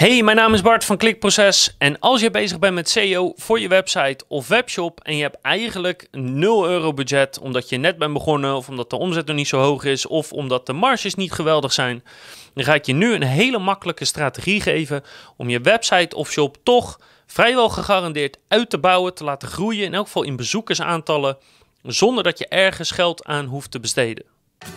Hey, mijn naam is Bart van Klikproces en als je bezig bent met SEO voor je website of webshop en je hebt eigenlijk 0 euro budget omdat je net bent begonnen of omdat de omzet nog niet zo hoog is of omdat de marges niet geweldig zijn, dan ga ik je nu een hele makkelijke strategie geven om je website of shop toch vrijwel gegarandeerd uit te bouwen, te laten groeien, in elk geval in bezoekersaantallen, zonder dat je ergens geld aan hoeft te besteden.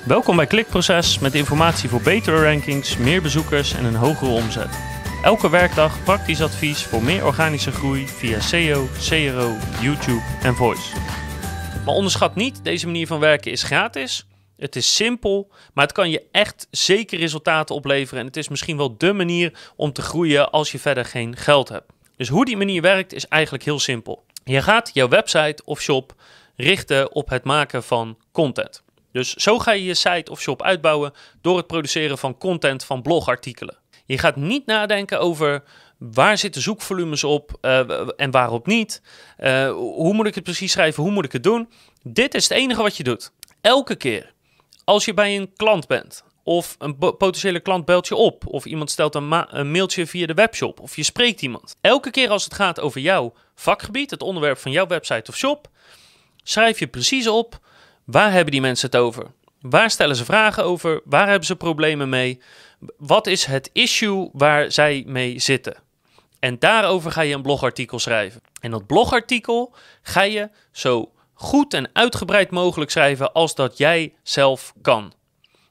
Welkom bij Klikproces met informatie voor betere rankings, meer bezoekers en een hogere omzet. Elke werkdag praktisch advies voor meer organische groei via SEO, CRO, YouTube en Voice. Maar onderschat niet, deze manier van werken is gratis. Het is simpel, maar het kan je echt zeker resultaten opleveren. En het is misschien wel dé manier om te groeien als je verder geen geld hebt. Dus hoe die manier werkt is eigenlijk heel simpel. Je gaat jouw website of shop richten op het maken van content. Dus zo ga je je site of shop uitbouwen door het produceren van content van blogartikelen. Je gaat niet nadenken over waar zitten zoekvolumes op uh, en waarop niet. Uh, hoe moet ik het precies schrijven? Hoe moet ik het doen? Dit is het enige wat je doet. Elke keer als je bij een klant bent of een potentiële klant belt je op of iemand stelt een, een, mailtje via de webshop of je spreekt iemand. Elke keer als het gaat over jouw vakgebied, het onderwerp van jouw website of shop, schrijf je precies op waar hebben die mensen het over? Waar stellen ze vragen over? Waar hebben ze problemen mee? Wat is het issue waar zij mee zitten? En daarover ga je een blogartikel schrijven. En dat blogartikel ga je zo goed en uitgebreid mogelijk schrijven als dat jij zelf kan.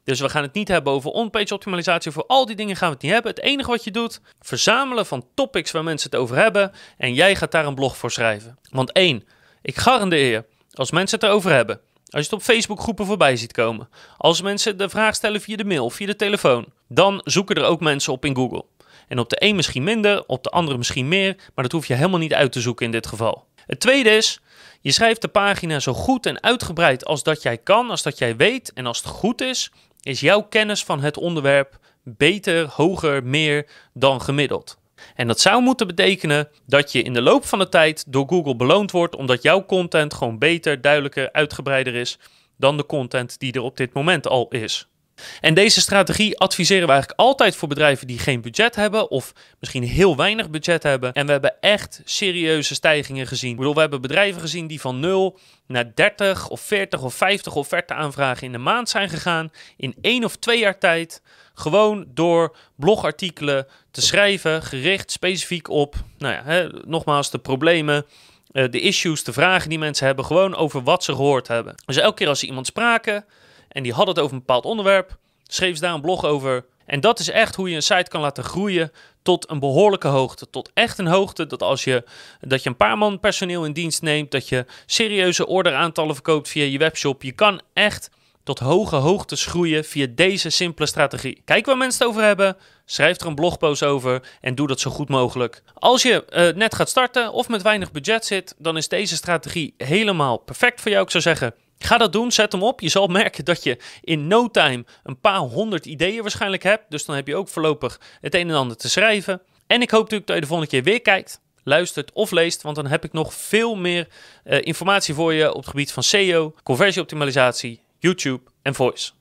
Dus we gaan het niet hebben over on-page optimalisatie. Voor al die dingen gaan we het niet hebben. Het enige wat je doet, verzamelen van topics waar mensen het over hebben. En jij gaat daar een blog voor schrijven. Want één, ik garandeer je, als mensen het erover hebben, als je het op Facebook groepen voorbij ziet komen. Als mensen de vraag stellen via de mail, via de telefoon. Dan zoeken er ook mensen op in Google. En op de een misschien minder, op de andere misschien meer. Maar dat hoef je helemaal niet uit te zoeken in dit geval. Het tweede is, je schrijft de pagina zo goed en uitgebreid als dat jij kan, als dat jij weet. En als het goed is, is jouw kennis van het onderwerp beter, hoger, meer dan gemiddeld. En dat zou moeten betekenen dat je in de loop van de tijd door Google beloond wordt omdat jouw content gewoon beter, duidelijker, uitgebreider is dan de content die er op dit moment al is. En deze strategie adviseren we eigenlijk altijd voor bedrijven die geen budget hebben of misschien heel weinig budget hebben. En we hebben echt serieuze stijgingen gezien. Ik bedoel, we hebben bedrijven gezien die van 0 naar 30 of 40 of 50 offerte aanvragen in de maand zijn gegaan in één of twee jaar tijd. Gewoon door blogartikelen te schrijven, gericht specifiek op, nou ja, hè, nogmaals, de problemen, uh, de issues, de vragen die mensen hebben, gewoon over wat ze gehoord hebben. Dus elke keer als ze iemand spraken en die hadden het over een bepaald onderwerp, schreef ze daar een blog over. En dat is echt hoe je een site kan laten groeien tot een behoorlijke hoogte. Tot echt een hoogte dat als je, dat je een paar man personeel in dienst neemt, dat je serieuze orderaantallen verkoopt via je webshop. Je kan echt tot hoge hoogtes groeien via deze simpele strategie. Kijk waar mensen het over hebben, schrijf er een blogpost over en doe dat zo goed mogelijk. Als je uh, net gaat starten of met weinig budget zit, dan is deze strategie helemaal perfect voor jou. Ik zou zeggen, Ga dat doen, zet hem op. Je zal merken dat je in no time een paar honderd ideeën waarschijnlijk hebt. Dus dan heb je ook voorlopig het een en ander te schrijven. En ik hoop natuurlijk dat je de volgende keer weer kijkt, luistert of leest. Want dan heb ik nog veel meer uh, informatie voor je op het gebied van SEO, conversieoptimalisatie, YouTube en voice.